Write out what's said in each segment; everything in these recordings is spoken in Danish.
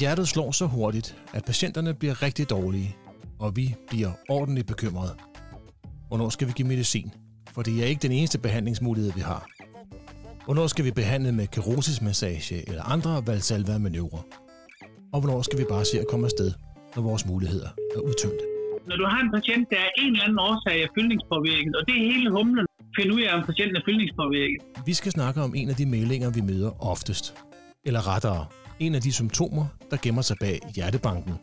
Hjertet slår så hurtigt, at patienterne bliver rigtig dårlige, og vi bliver ordentligt bekymrede. Hvornår skal vi give medicin? For det er ikke den eneste behandlingsmulighed, vi har. Hvornår skal vi behandle med kerosismassage eller andre valsalva-manøvrer? Og hvornår skal vi bare se at komme afsted, når vores muligheder er udtømte? Når du har en patient, der er en eller anden årsag af fyldningspåvirket, og det er hele humlen, find ud af, om patienten er fyldningspåvirket. Vi skal snakke om en af de meldinger, vi møder oftest. Eller rettere, en af de symptomer, der gemmer sig bag hjertebanken.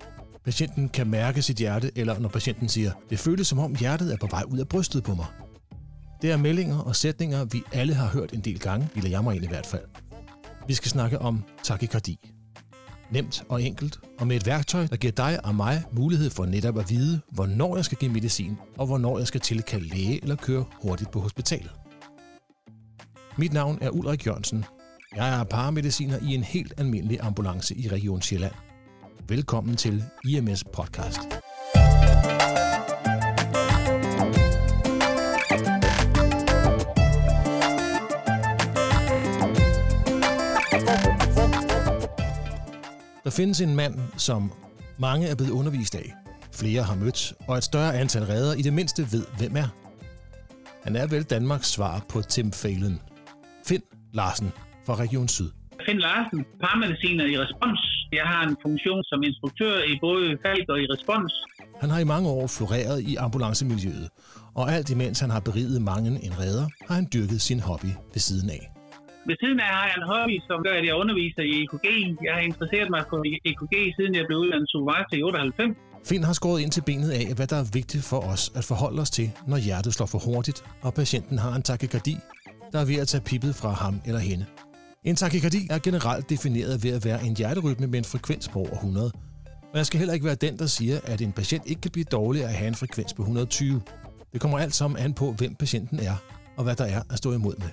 Patienten kan mærke sit hjerte, eller når patienten siger, det føles som om hjertet er på vej ud af brystet på mig. Det er meldinger og sætninger, vi alle har hørt en del gange, eller jeg mig ind i hvert fald. Vi skal snakke om takykardi. Nemt og enkelt, og med et værktøj, der giver dig og mig mulighed for netop at vide, hvornår jeg skal give medicin, og hvornår jeg skal tilkalde læge eller køre hurtigt på hospitalet. Mit navn er Ulrik Jørgensen. Jeg er paramediciner i en helt almindelig ambulance i Region Sjælland. Velkommen til IMS Podcast. Der findes en mand, som mange er blevet undervist af, flere har mødt, og et større antal redder i det mindste ved, hvem er. Han er vel Danmarks svar på Tim Phelan. Finn Larsen fra Region Syd. Finn Larsen, paramediciner i respons. Jeg har en funktion som instruktør i både Falk og i respons. Han har i mange år floreret i ambulancemiljøet, og alt imens han har beriget mange en redder, har han dyrket sin hobby ved siden af. Ved siden af har jeg en hobby, som gør, at jeg underviser i EKG. Jeg har interesseret mig for EKG, siden jeg blev uddannet supervisor i 98. Finn har skåret ind til benet af, hvad der er vigtigt for os at forholde os til, når hjertet slår for hurtigt, og patienten har en takykardi, der er ved at tage pippet fra ham eller hende. En takikardi er generelt defineret ved at være en hjerterytme med en frekvens på over 100. Og jeg skal heller ikke være den, der siger, at en patient ikke kan blive dårlig at have en frekvens på 120. Det kommer alt sammen an på, hvem patienten er, og hvad der er at stå imod med.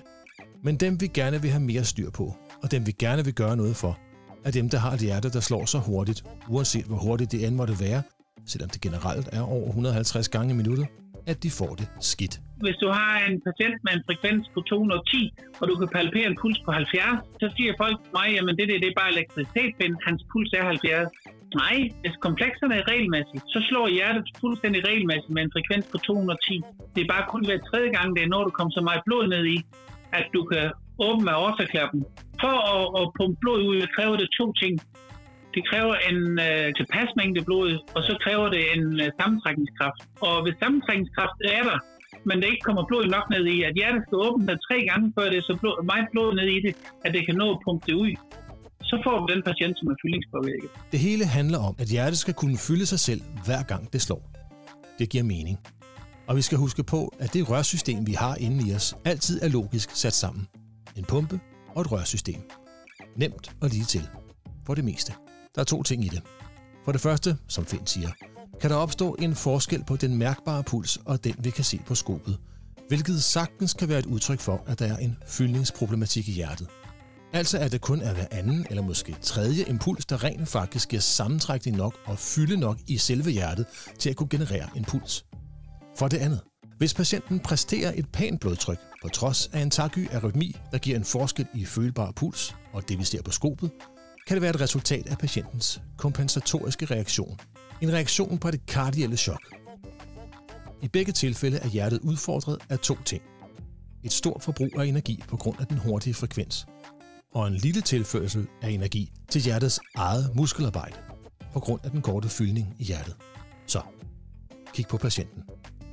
Men dem vi gerne vil have mere styr på, og dem vi gerne vil gøre noget for, er dem, der har et hjerte, der slår så hurtigt, uanset hvor hurtigt det end måtte være, selvom det generelt er over 150 gange i minuttet, at de får det skidt. Hvis du har en patient med en frekvens på 210, og du kan palpere en puls på 70, så siger folk til mig, jamen det, det, det er bare elektricitet, men hans puls er 70. Nej, hvis komplekserne er regelmæssigt, så slår hjertet fuldstændig regelmæssigt med en frekvens på 210. Det er bare kun hver tredje gang, det er når du kommer så meget blod ned i, at du kan åbne aortaklappen. For at, at pumpe blod ud, kræver det to ting. Det kræver en øh, tilpas mængde blod, og så kræver det en øh, sammentrækningskraft. Og hvis sammentrækningskraft er der, men der ikke kommer blod nok ned i, at hjertet skal åbne sig tre gange, før det er så blod, meget blod ned i det, at det kan nå at pumpe det ud, så får du den patient, som er fyldningspåvirket. Det hele handler om, at hjertet skal kunne fylde sig selv, hver gang det slår. Det giver mening. Og vi skal huske på, at det rørsystem, vi har inde i os, altid er logisk sat sammen. En pumpe og et rørsystem. Nemt og lige til. For det meste. Der er to ting i det. For det første, som Finn siger, kan der opstå en forskel på den mærkbare puls og den, vi kan se på skopet, hvilket sagtens kan være et udtryk for, at der er en fyldningsproblematik i hjertet. Altså at det kun er hver anden eller måske tredje impuls, der rent faktisk giver sammentrækning nok og fylde nok i selve hjertet til at kunne generere en puls. For det andet, hvis patienten præsterer et pænt blodtryk, på trods af en takyarytmi, der giver en forskel i følbar puls, og det vi ser på skopet, kan det være et resultat af patientens kompensatoriske reaktion. En reaktion på det kardielle chok. I begge tilfælde er hjertet udfordret af to ting. Et stort forbrug af energi på grund af den hurtige frekvens, og en lille tilførsel af energi til hjertets eget muskelarbejde på grund af den korte fyldning i hjertet. Så, kig på patienten.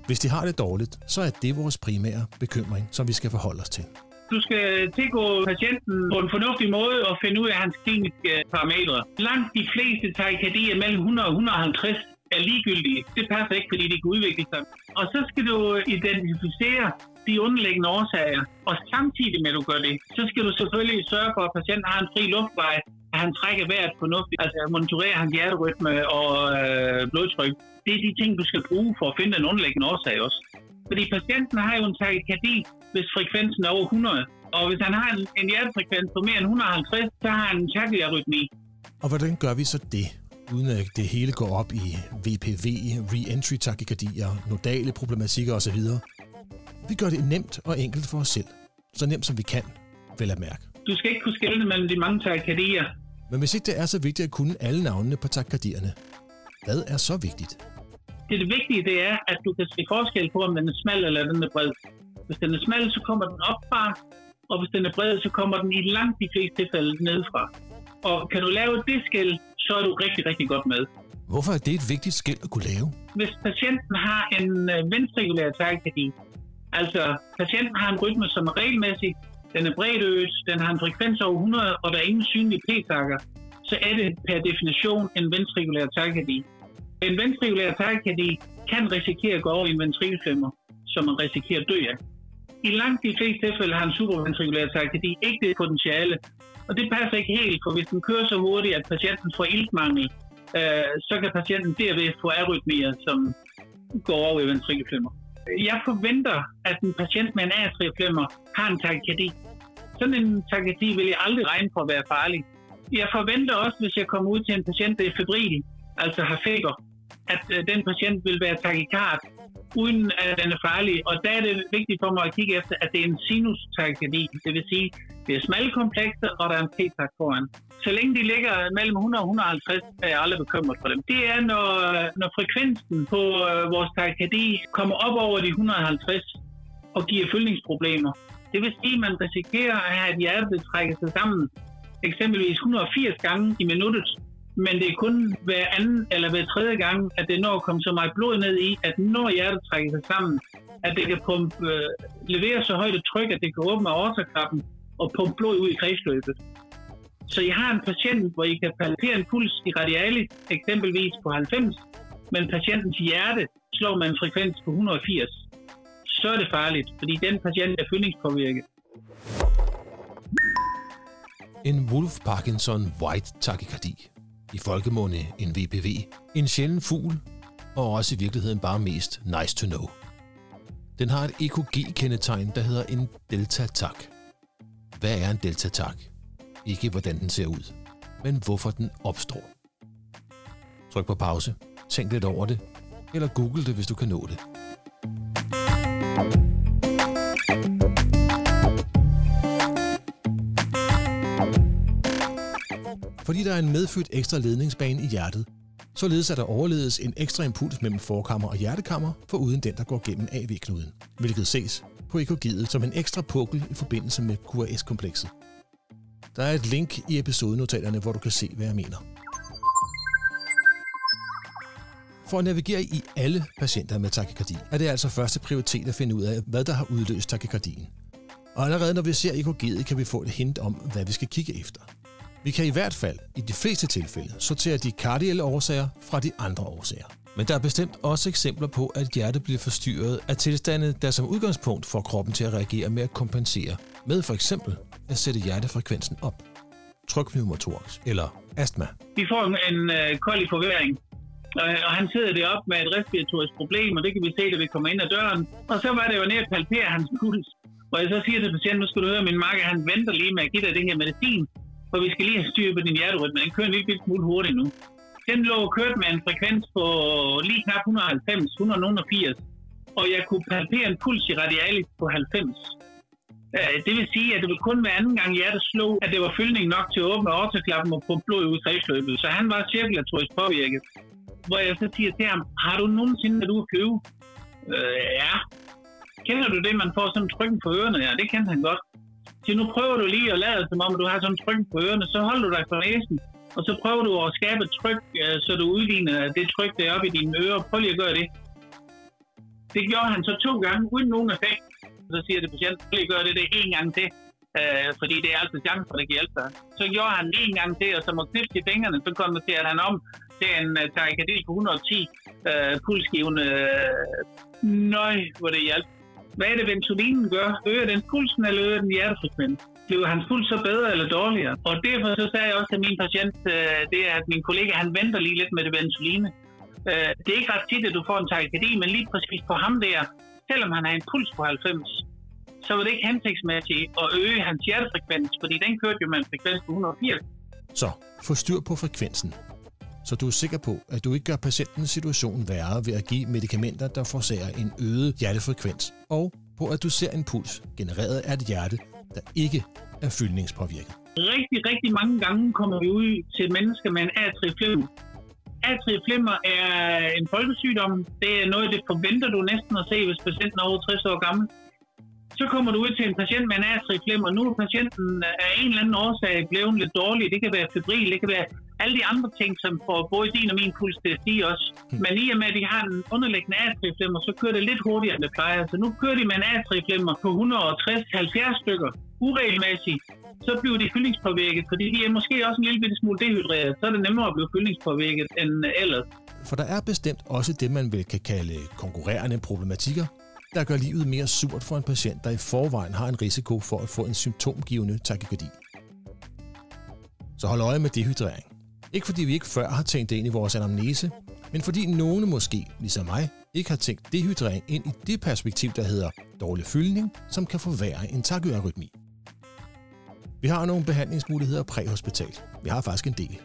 Hvis de har det dårligt, så er det vores primære bekymring, som vi skal forholde os til. Du skal tilgå patienten på en fornuftig måde og finde ud af hans kliniske parametre. Langt de fleste takykardier mellem 100 og 150 er ligegyldige. Det passer ikke, fordi de kan udvikle sig. Og så skal du identificere de underliggende årsager. Og samtidig med, at du gør det, så skal du selvfølgelig sørge for, at patienten har en fri luftvej, at han trækker vejret fornuftigt, altså monitorere hans hjerterytme og øh, blodtryk. Det er de ting, du skal bruge for at finde den underliggende årsag også. Fordi patienten har jo en takykardi, hvis frekvensen er over 100. Og hvis han har en, en hjertefrekvens på mere end 150, så har han en takyarytmi. Og hvordan gør vi så det? uden at det hele går op i VPV, re-entry takykardier, nodale problematikker osv. Vi gør det nemt og enkelt for os selv. Så nemt som vi kan, vel at mærke. Du skal ikke kunne skelne mellem de mange takykardier. Men hvis ikke det er så vigtigt at kunne alle navnene på takykardierne, hvad er så vigtigt? Det, det vigtige det er, at du kan se forskel på, om den er smal eller den er bred. Hvis den er smal, så kommer den opfra, og hvis den er bred, så kommer den i langt de fleste tilfælde nedefra. Og kan du lave det skæld, så er du rigtig, rigtig godt med. Hvorfor er det et vigtigt skæld at kunne lave? Hvis patienten har en øh, venstregulær takykardi, altså patienten har en rytme, som er regelmæssig, den er bredt øget, den har en frekvens over 100, og der er ingen synlige p-takker, så er det per definition en venstregulær takykardi. En venstregulær takykardi kan risikere at gå over i en ventrikelflimmer, som man risikerer at dø af. I langt de fleste tilfælde har en superventrikulær takykardi ikke det potentiale, og det passer ikke helt, for hvis den kører så hurtigt, at patienten får iltmangel, øh, så kan patienten derved få arytmier, som går over i ventrikelflimmer. Jeg forventer, at en patient med en atrieflimmer har en takykardi. Sådan en takykardi vil jeg aldrig regne for at være farlig. Jeg forventer også, hvis jeg kommer ud til en patient, der er febril, altså har feber, at øh, den patient vil være takikard, uden at den er farlig. Og der er det vigtigt for mig at kigge efter, at det er en sinus takykardi. Det vil sige, det er smalle komplekser, og der er en p-tak foran. Så længe de ligger mellem 100 og 150, er jeg aldrig bekymret for dem. Det er, når, når frekvensen på øh, vores takykardi kommer op over de 150 og giver fyldningsproblemer. Det vil sige, at man risikerer at have et hjerte, der trækker sig sammen eksempelvis 180 gange i minuttet, men det er kun hver anden eller hver tredje gang, at det når at komme så meget blod ned i, at når hjertet trækker sig sammen, at det kan pumpe, øh, levere så højt et tryk, at det kan åbne aortaklappen og pumpe blod ud i kredsløbet. Så I har en patient, hvor I kan palpere en puls i radialis, eksempelvis på 90, men patientens hjerte slår med en frekvens på 180. Så er det farligt, fordi den patient er fyldningspåvirket. En Wolf Parkinson White takykardi. I folkemunde en VPV. En sjælden fugl, og også i virkeligheden bare mest nice to know. Den har et EKG-kendetegn, der hedder en delta-tak. Hvad er en delta-tak? Ikke hvordan den ser ud, men hvorfor den opstår. Tryk på pause, tænk lidt over det, eller google det, hvis du kan nå det. Fordi der er en medfødt ekstra ledningsbane i hjertet, således at der overledes en ekstra impuls mellem forkammer og hjertekammer, for uden den, der går gennem AV-knuden, hvilket ses på EKG'et som en ekstra pukkel i forbindelse med QRS-komplekset. Der er et link i episodenotaterne, hvor du kan se, hvad jeg mener. For at navigere i alle patienter med takykardi, er det altså første prioritet at finde ud af, hvad der har udløst takykardien. Og allerede når vi ser EKG'et, kan vi få et hint om, hvad vi skal kigge efter. Vi kan i hvert fald, i de fleste tilfælde, sortere de kardielle årsager fra de andre årsager. Men der er bestemt også eksempler på, at hjertet bliver forstyrret af tilstande, der som udgangspunkt får kroppen til at reagere med at kompensere, med for eksempel at sætte hjertefrekvensen op. Trykpneumotorix eller astma. Vi får en, en øh, kold forværing, og, og han sidder op med et respiratorisk problem, og det kan vi se, da vi kommer ind ad døren. Og så var det jo nede at palpere hans puls. Og jeg så siger til patienten, nu skal du høre, min makker, han venter lige med at give dig det her medicin, for vi skal lige have styr på din hjerterytme. Den kører en lille smule hurtigt nu. Den lå kørt med en frekvens på lige knap 190, 180, og jeg kunne palpere en puls i radialis på 90. Øh, det vil sige, at det ville kun være anden gang hjertet slog, at det var fyldning nok til at åbne aortaklappen og pumpe blod ud i kredsløbet. Så han var cirkulatorisk påvirket. Hvor jeg så siger til ham, har du nogensinde været ude at flyve? Øh, ja. Kender du det, man får sådan trykken på ørerne? Ja, det kender han godt. Så nu prøver du lige at lade som om, du har sådan en tryk på ørerne. Så holder du dig for næsen, og så prøver du at skabe et tryk, øh, så du udligner det tryk, der er oppe i dine ører. Prøv lige at gøre det. Det gjorde han så to gange, uden nogen effekt. Så siger det patienten, prøv lige at gøre det, det en gang til. Øh, fordi det er altid chancen for, at det kan hjælpe dig. Så gjorde han en gang til, og så må knipse i fingrene, så konverterede han om til en øh, uh, tarykardi på 110 uh, øh, pulsgivende. Nøj, hvor det hjælper. Hvad er det, Ventolinen gør? Øger den pulsen, eller øger den hjertefrekvens? Bliver hans puls så bedre eller dårligere? Og derfor så sagde jeg også til min patient, øh, det er, at min kollega, han venter lige lidt med det Ventoline. Øh, det er ikke ret tit, at du får en tarykardi, men lige præcis på ham der, selvom han har en puls på 90, så var det ikke hensigtsmæssigt at øge hans hjertefrekvens, fordi den kørte jo med en frekvens på 180. Så få styr på frekvensen, så du er sikker på, at du ikke gør patientens situation værre ved at give medicamenter, der forsager en øget hjertefrekvens, og på at du ser en puls genereret af et hjerte, der ikke er fyldningspåvirket. Rigtig, rigtig mange gange kommer vi ud til mennesker med en atrieflimmer. Atrieflimmer er en folkesygdom. Det er noget, det forventer du næsten at se, hvis patienten er over 60 år gammel. Så kommer du ud til en patient med en atrieflimmer. Nu er patienten af en eller anden årsag blevet lidt dårlig. Det kan være febril, det kan være alle de andre ting, som får både din og min puls til at stige også. Mm. Men i og med, at de har en underliggende atrieflimmer, så kører det lidt hurtigere, end det plejer. Så nu kører de med en atrieflimmer på 160-70 stykker uregelmæssigt. Så bliver de fyldningspåvirket, fordi de er måske også en lille bitte smule dehydreret. Så er det nemmere at blive fyldningspåvirket end ellers. For der er bestemt også det, man vel kan kalde konkurrerende problematikker, der gør livet mere surt for en patient, der i forvejen har en risiko for at få en symptomgivende takykardi. Så hold øje med dehydrering. Ikke fordi vi ikke før har tænkt det ind i vores anamnese, men fordi nogle måske, ligesom mig, ikke har tænkt dehydrering ind i det perspektiv, der hedder dårlig fyldning, som kan forværre en takyarytmi. Vi har nogle behandlingsmuligheder præhospital. Vi har faktisk en del.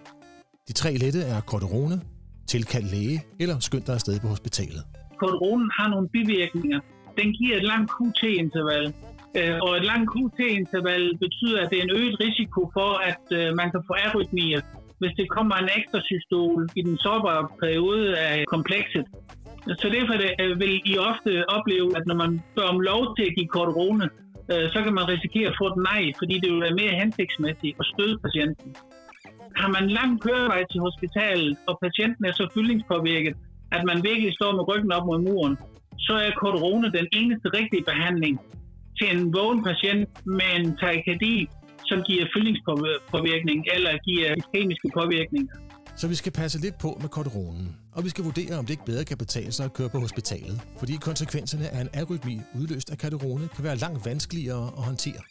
De tre lette er korterone, tilkald læge eller skynd dig afsted på hospitalet. Korteronen har nogle bivirkninger. Den giver et langt QT-interval, øh, og et langt QT-interval betyder, at det er en øget risiko for, at øh, man kan få arytmier hvis det kommer en ekstra systol i den sårbare periode af komplekset. Så derfor det, vil I ofte opleve, at når man bør om lov til at give korterone, øh, så kan man risikere at få et nej, fordi det vil være mere hensigtsmæssigt at støde patienten. Har man lang kørevej til hospitalet, og patienten er så fyldningspåvirket, at man virkelig står med ryggen op mod muren, så er korterone den eneste rigtige behandling til en vågen patient med en takykardi, som giver fyldningspåvirkning eller giver kemiske påvirkninger. Så vi skal passe lidt på med korteronen, og vi skal vurdere, om det ikke bedre kan betale sig at køre på hospitalet, fordi konsekvenserne af en arytmi udløst af korterone kan være langt vanskeligere at håndtere.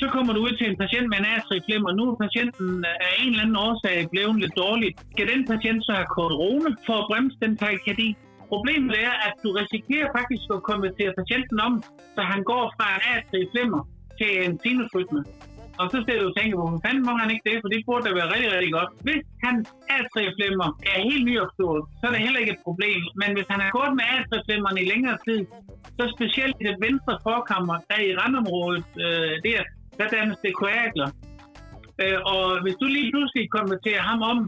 Så kommer du ud til en patient med en atrieflim, og nu er patienten af en eller anden årsag blevet lidt dårligt. Skal den patient så have korterone for at bremse den takykardi? Problemet er, at du risikerer faktisk at konvertere patienten om, så han går fra en atrieflimmer til en sinusrytme. Og så sidder du tænker, hvorfor fanden må han ikke det? For det burde da være rigtig, rigtig godt. Hvis han atrieflimmer er helt nyopstået, så er det heller ikke et problem. Men hvis han har gået med atrieflimmerne i længere tid, så specielt i det venstre forkammer, der i randområdet, øh, der, der dannes det koagler. Øh, og hvis du lige pludselig konverterer ham om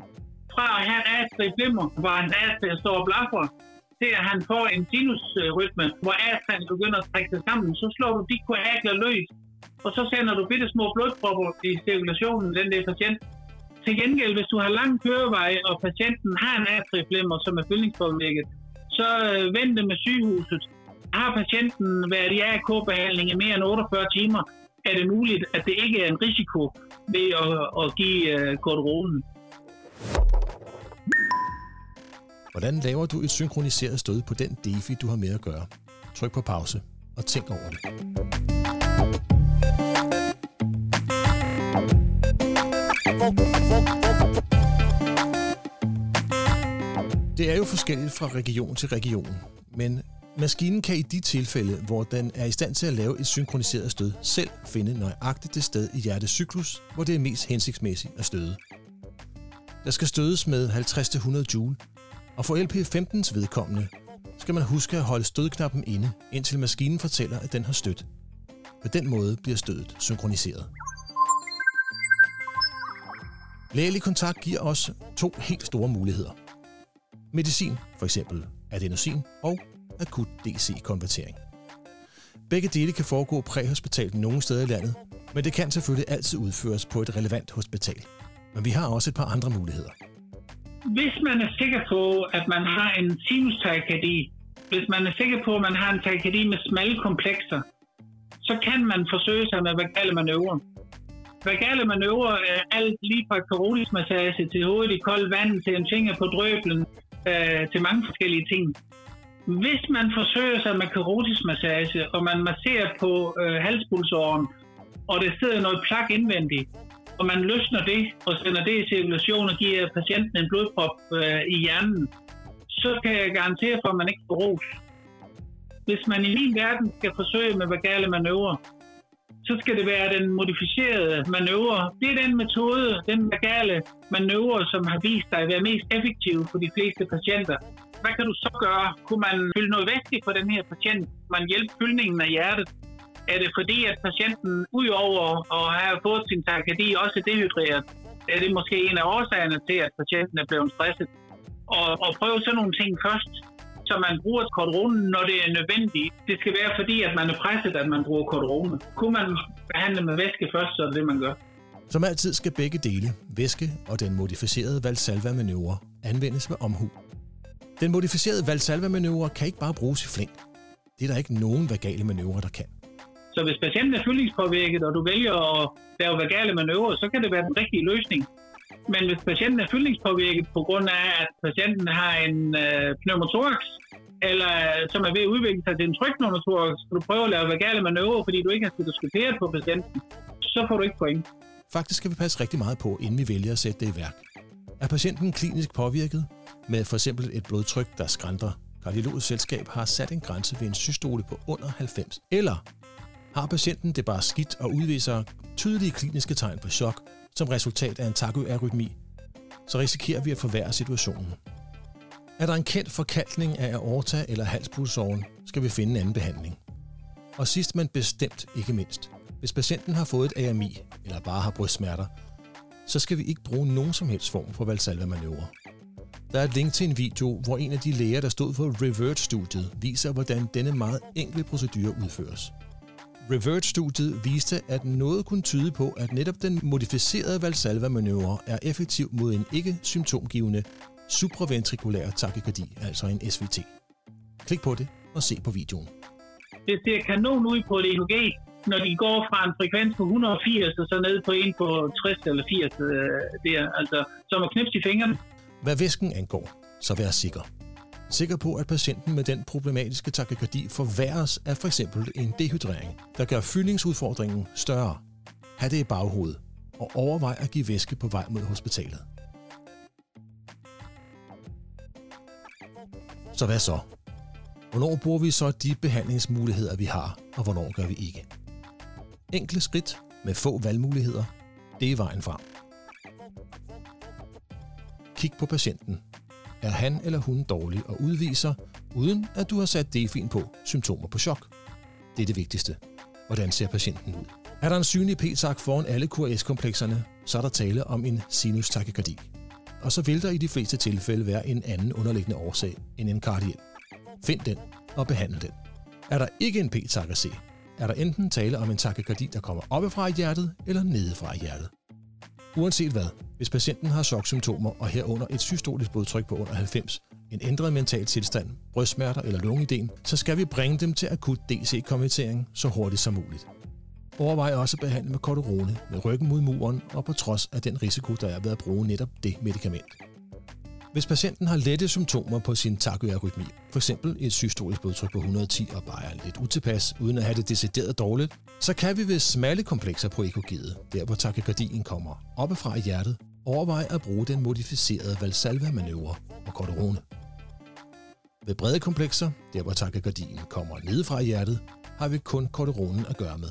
fra at have flemmer, hvor han atrie står og blaffer, til at han får en sinusrytme, hvor atrien begynder at trække sig sammen, så slår du de koagler løs, og så sender du bitte små blodpropper i cirkulationen, den der patient. Til gengæld, hvis du har lang kørevej, og patienten har en atrieflimmer, som er fyldningspåvirket, så øh, det med sygehuset. Har patienten været i AK-behandling i mere end 48 timer, er det muligt, at det ikke er en risiko ved at, at give øh, uh, kortironen. Hvordan laver du et synkroniseret stød på den DeFi, du har med at gøre? Tryk på pause og tænk over det. Det er jo forskelligt fra region til region, men maskinen kan i de tilfælde, hvor den er i stand til at lave et synkroniseret stød, selv finde nøjagtigt det sted i hjertecyklus, hvor det er mest hensigtsmæssigt at støde. Der skal stødes med 50-100 joule, og for LP15's vedkommende skal man huske at holde stødknappen inde, indtil maskinen fortæller, at den har stødt. På den måde bliver stødet synkroniseret. Lægelig kontakt giver os to helt store muligheder. Medicin, for eksempel adenosin og akut DC-konvertering. Begge dele kan foregå præhospitalt nogle steder i landet, men det kan selvfølgelig altid udføres på et relevant hospital. Men vi har også et par andre muligheder. Hvis man er sikker på, at man har en sinus hvis man er sikker på, at man har en takadi med smalle komplekser, så kan man forsøge sig med vagale manøvrer. Vagale manøvrer øh, alt lige fra karotismassage til hovedet i koldt vand, til en finger på drøblen, øh, til mange forskellige ting. Hvis man forsøger sig med karotismassage, og man masserer på øh, halspulsåren, og der sidder noget plak indvendigt, og man løsner det og sender det i cirkulation og giver patienten en blodprop øh, i hjernen, så kan jeg garantere for, at man ikke får ros. Hvis man i min verden skal forsøge med vagale manøvrer, så skal det være den modificerede manøvre. Det er den metode, den legale manøvre, som har vist sig at være mest effektiv for de fleste patienter. Hvad kan du så gøre? Kunne man fylde noget væske på den her patient? Man hjælpe fyldningen af hjertet? Er det fordi, at patienten udover at have fået sin takadi også er dehydreret? Er det måske en af årsagerne til, at patienten er blevet stresset? Og, og prøve sådan nogle ting først, så man bruger kortoronen, når det er nødvendigt. Det skal være fordi, at man er presset, at man bruger kortoronen. Kunne man behandle med væske først, så er det det, man gør. Som altid skal begge dele, væske og den modificerede Valsalva-manøvre, anvendes med omhu. Den modificerede Valsalva-manøvre kan ikke bare bruges i flæng. Det er der ikke nogen vagale manøvrer, der kan. Så hvis patienten er fyldningspåvirket, og du vælger at lave vagale manøvrer, så kan det være den rigtige løsning. Men hvis patienten er fyldningspåvirket på grund af, at patienten har en øh, pneumotorax, eller som er ved at udvikle sig til en tryk pneumotorax, så du prøver at lave vagale manøvrer, fordi du ikke har stetoskoperet på patienten, så får du ikke point. Faktisk skal vi passe rigtig meget på, inden vi vælger at sætte det i værk. Er patienten klinisk påvirket med for eksempel et blodtryk, der skrænter? Kardiologisk Selskab har sat en grænse ved en systole på under 90. Eller har patienten det bare skidt og udviser tydelige kliniske tegn på chok som resultat af en takoarytmi, så risikerer vi at forværre situationen. Er der en kendt forkalkning af aorta eller halspulsåren, skal vi finde en anden behandling. Og sidst men bestemt ikke mindst, hvis patienten har fået et AMI eller bare har brystsmerter, så skal vi ikke bruge nogen som helst form for Valsalva-manøvre. Der er et link til en video, hvor en af de læger, der stod for Revert-studiet, viser, hvordan denne meget enkle procedure udføres. Revert-studiet viste, at noget kunne tyde på, at netop den modificerede Valsalva-manøvre er effektiv mod en ikke-symptomgivende supraventrikulær takykardi, altså en SVT. Klik på det og se på videoen. Det ser kanon ud på et EKG, når de går fra en frekvens på 180 og så ned på en på 60 eller 80 øh, der, altså som at knipse i fingrene. Hvad væsken angår, så vær sikker sikker på, at patienten med den problematiske takykardi forværres af for eksempel en dehydrering, der gør fyldningsudfordringen større. Ha' det i baghovedet, og overvej at give væske på vej mod hospitalet. Så hvad så? Hvornår bruger vi så de behandlingsmuligheder, vi har, og hvornår gør vi ikke? Enkle skridt med få valgmuligheder, det er vejen frem. Kig på patienten er han eller hun dårlig og udviser, uden at du har sat defin på, symptomer på chok. Det er det vigtigste. Hvordan ser patienten ud? Er der en synlig p-tak foran alle QRS-komplekserne, så er der tale om en sinus takykardi. Og så vil der i de fleste tilfælde være en anden underliggende årsag end en kardiel. Find den og behandle den. Er der ikke en p-tak at se, er der enten tale om en takykardi, der kommer oppefra i hjertet eller nedefra i hjertet. Uanset hvad, hvis patienten har choksymptomer og herunder et systolisk blodtryk på under 90, en ændret mental tilstand, brystsmerter eller lungedem, så skal vi bringe dem til akut DC-konvertering så hurtigt som muligt. Overvej også at behandle med kortorone med ryggen mod muren og på trods af den risiko, der er ved at bruge netop det medicament. Hvis patienten har lette symptomer på sin takyarytmi, f.eks. et systolisk blodtryk på 110 og bare er lidt utilpas, uden at have det decideret dårligt, så kan vi ved smalle komplekser på EKG'et, der hvor takykardien kommer oppefra i hjertet, overvej at bruge den modificerede Valsalva-manøvre på Corderone. Ved brede komplekser, der hvor takykardien kommer ned fra hjertet, har vi kun korteronen at gøre med.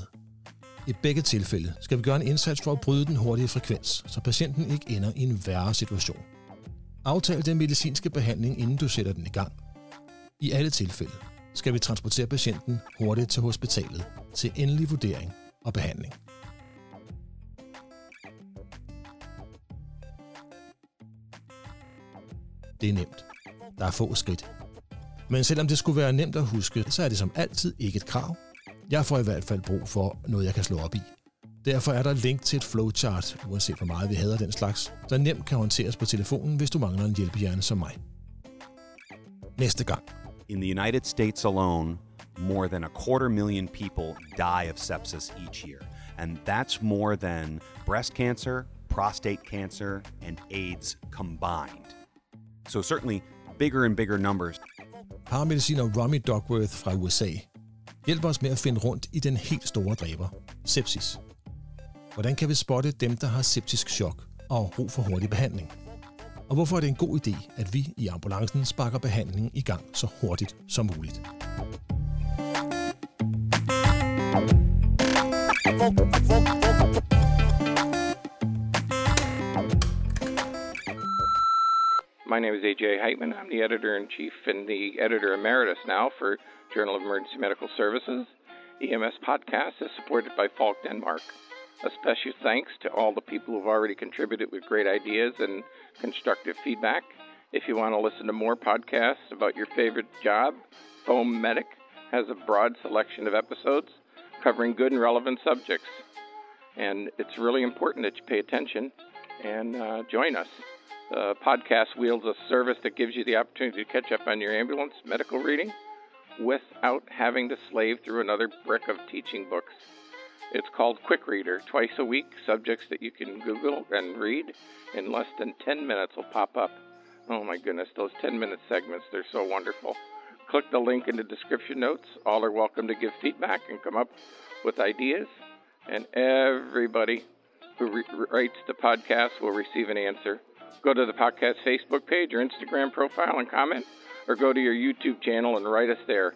I begge tilfælde skal vi gøre en indsats for at bryde den hurtige frekvens, så patienten ikke ender i en værre situation. Aftal den medicinske behandling, inden du sætter den i gang. I alle tilfælde skal vi transportere patienten hurtigt til hospitalet til endelig vurdering og behandling. Det er nemt. Der er få skridt. Men selvom det skulle være nemt at huske, så er det som altid ikke et krav. Jeg får i hvert fald brug for noget, jeg kan slå op i. Derfor er der link til et flowchart, uanset hvor meget vi hader den slags, der nemt kan håndteres på telefonen, hvis du mangler en hjælpehjerne som mig. Næste gang. In the United States alone, more than a quarter million people die of sepsis each year. And that's more than breast cancer, prostate cancer, and AIDS combined. So certainly bigger and bigger numbers. Paramediciner Romy Duckworth fra USA hjælper os med at finde rundt i den helt store dræber, sepsis. Hvordan kan vi spotte dem, der har septisk chok og brug for hurtig behandling? Og hvorfor er det en god idé, at vi i ambulancen sparker behandlingen i gang så hurtigt som muligt? My name is AJ Heitman. I'm the editor in chief and the editor emeritus now for Journal of Emergency Medical Services. EMS podcast is supported by Falk Denmark. A special thanks to all the people who've already contributed with great ideas and constructive feedback. If you want to listen to more podcasts about your favorite job, Foam Medic has a broad selection of episodes covering good and relevant subjects. And it's really important that you pay attention and uh, join us. The podcast wields a service that gives you the opportunity to catch up on your ambulance medical reading without having to slave through another brick of teaching books. It's called Quick Reader. Twice a week, subjects that you can Google and read in less than 10 minutes will pop up. Oh my goodness, those 10 minute segments, they're so wonderful. Click the link in the description notes. All are welcome to give feedback and come up with ideas. And everybody who re- writes the podcast will receive an answer. Go to the podcast Facebook page or Instagram profile and comment, or go to your YouTube channel and write us there.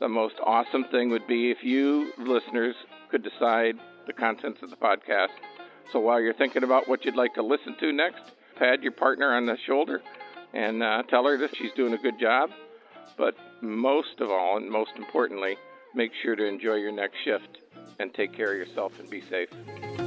The most awesome thing would be if you listeners could decide the contents of the podcast. So while you're thinking about what you'd like to listen to next, pat your partner on the shoulder and uh, tell her that she's doing a good job. But most of all, and most importantly, make sure to enjoy your next shift and take care of yourself and be safe.